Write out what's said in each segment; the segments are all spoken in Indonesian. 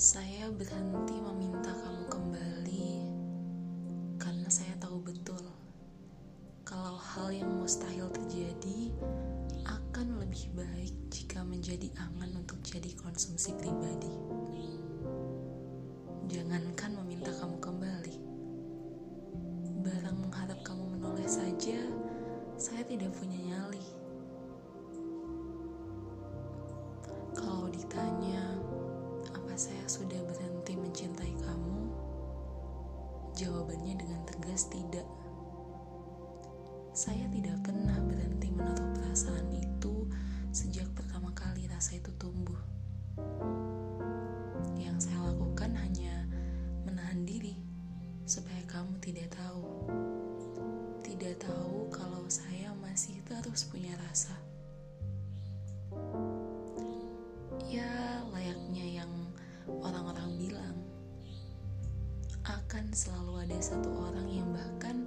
Saya berhenti meminta kamu kembali karena saya tahu betul kalau hal yang mustahil terjadi akan lebih baik jika menjadi angan untuk jadi konsumsi pribadi. Jangankan meminta kamu kembali, barang mengharap kamu menoleh saja, saya tidak punya nyali. Kalau ditanya, sudah berhenti mencintai kamu? Jawabannya dengan tegas tidak. Saya tidak pernah berhenti menaruh perasaan itu sejak pertama kali rasa itu tumbuh. Yang saya lakukan hanya menahan diri supaya kamu tidak tahu. Tidak tahu kalau saya masih terus punya rasa. Akan selalu ada satu orang yang bahkan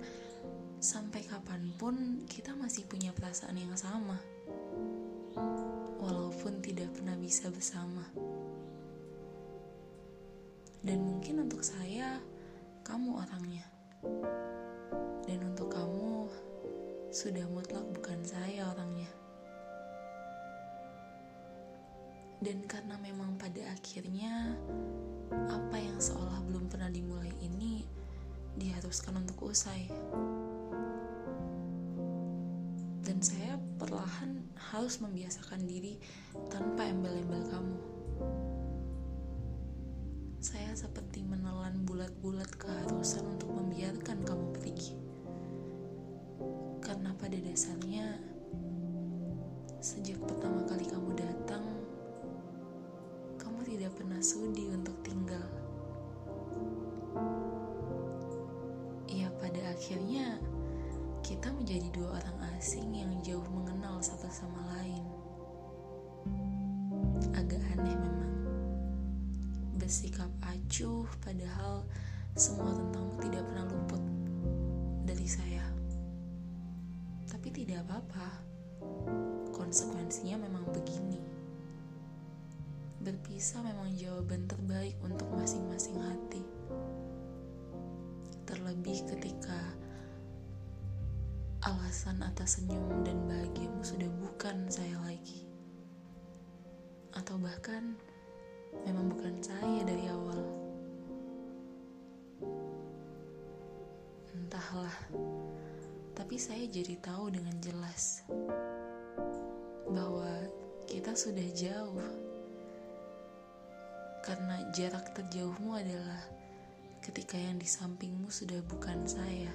sampai kapan pun kita masih punya perasaan yang sama, walaupun tidak pernah bisa bersama. Dan mungkin untuk saya, kamu orangnya, dan untuk kamu sudah mutlak bukan saya orangnya. Dan karena memang pada akhirnya apa yang seolah belum pernah dimulai ini diharuskan untuk usai. Dan saya perlahan harus membiasakan diri tanpa embel-embel kamu. Saya seperti menelan bulat-bulat keharusan untuk membiarkan kamu pergi. Pada akhirnya kita menjadi dua orang asing yang jauh mengenal satu sama lain. Agak aneh memang. Bersikap acuh padahal semua tentangmu tidak pernah luput dari saya. Tapi tidak apa-apa. Konsekuensinya memang begini. Berpisah memang jawaban terbaik untuk masing-masing hati. Terlebih ketika alasan atas senyum dan bahagiamu sudah bukan saya lagi. Atau bahkan memang bukan saya dari awal. Entahlah, tapi saya jadi tahu dengan jelas bahwa kita sudah jauh karena jarak terjauhmu adalah ketika yang di sampingmu sudah bukan saya.